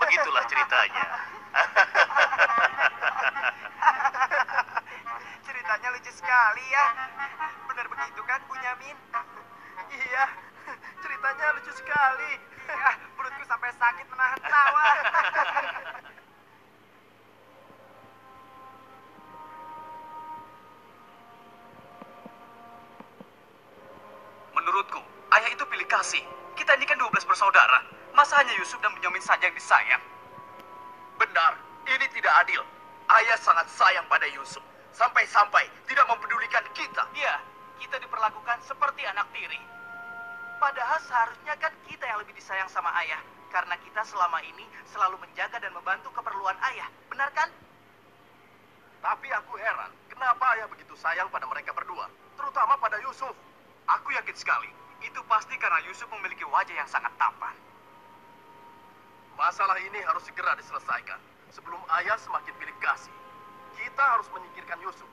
Begitulah ceritanya. Ceritanya lucu sekali ya. Benar begitu kan, Bunyamin? Iya, ceritanya lucu sekali. Iya, perutku sampai sakit menahan tawa. Menurutku, ayah itu pilih kasih. Kita ini kan 12 bersaudara. Masa hanya Yusuf dan Benyamin saja yang disayang? Benar, ini tidak adil. Ayah sangat sayang pada Yusuf. Sampai-sampai tidak mempedulikan kita. Iya, kita diperlakukan seperti anak tiri. Padahal seharusnya kan kita yang lebih disayang sama ayah. Karena kita selama ini selalu menjaga dan membantu keperluan ayah. Benar kan? Tapi aku heran, kenapa ayah begitu sayang pada mereka berdua? Terutama pada Yusuf. Aku yakin sekali. Itu pasti karena Yusuf memiliki wajah yang sangat tampan. Masalah ini harus segera diselesaikan. Sebelum ayah semakin pilih kasih. Kita harus menyingkirkan Yusuf.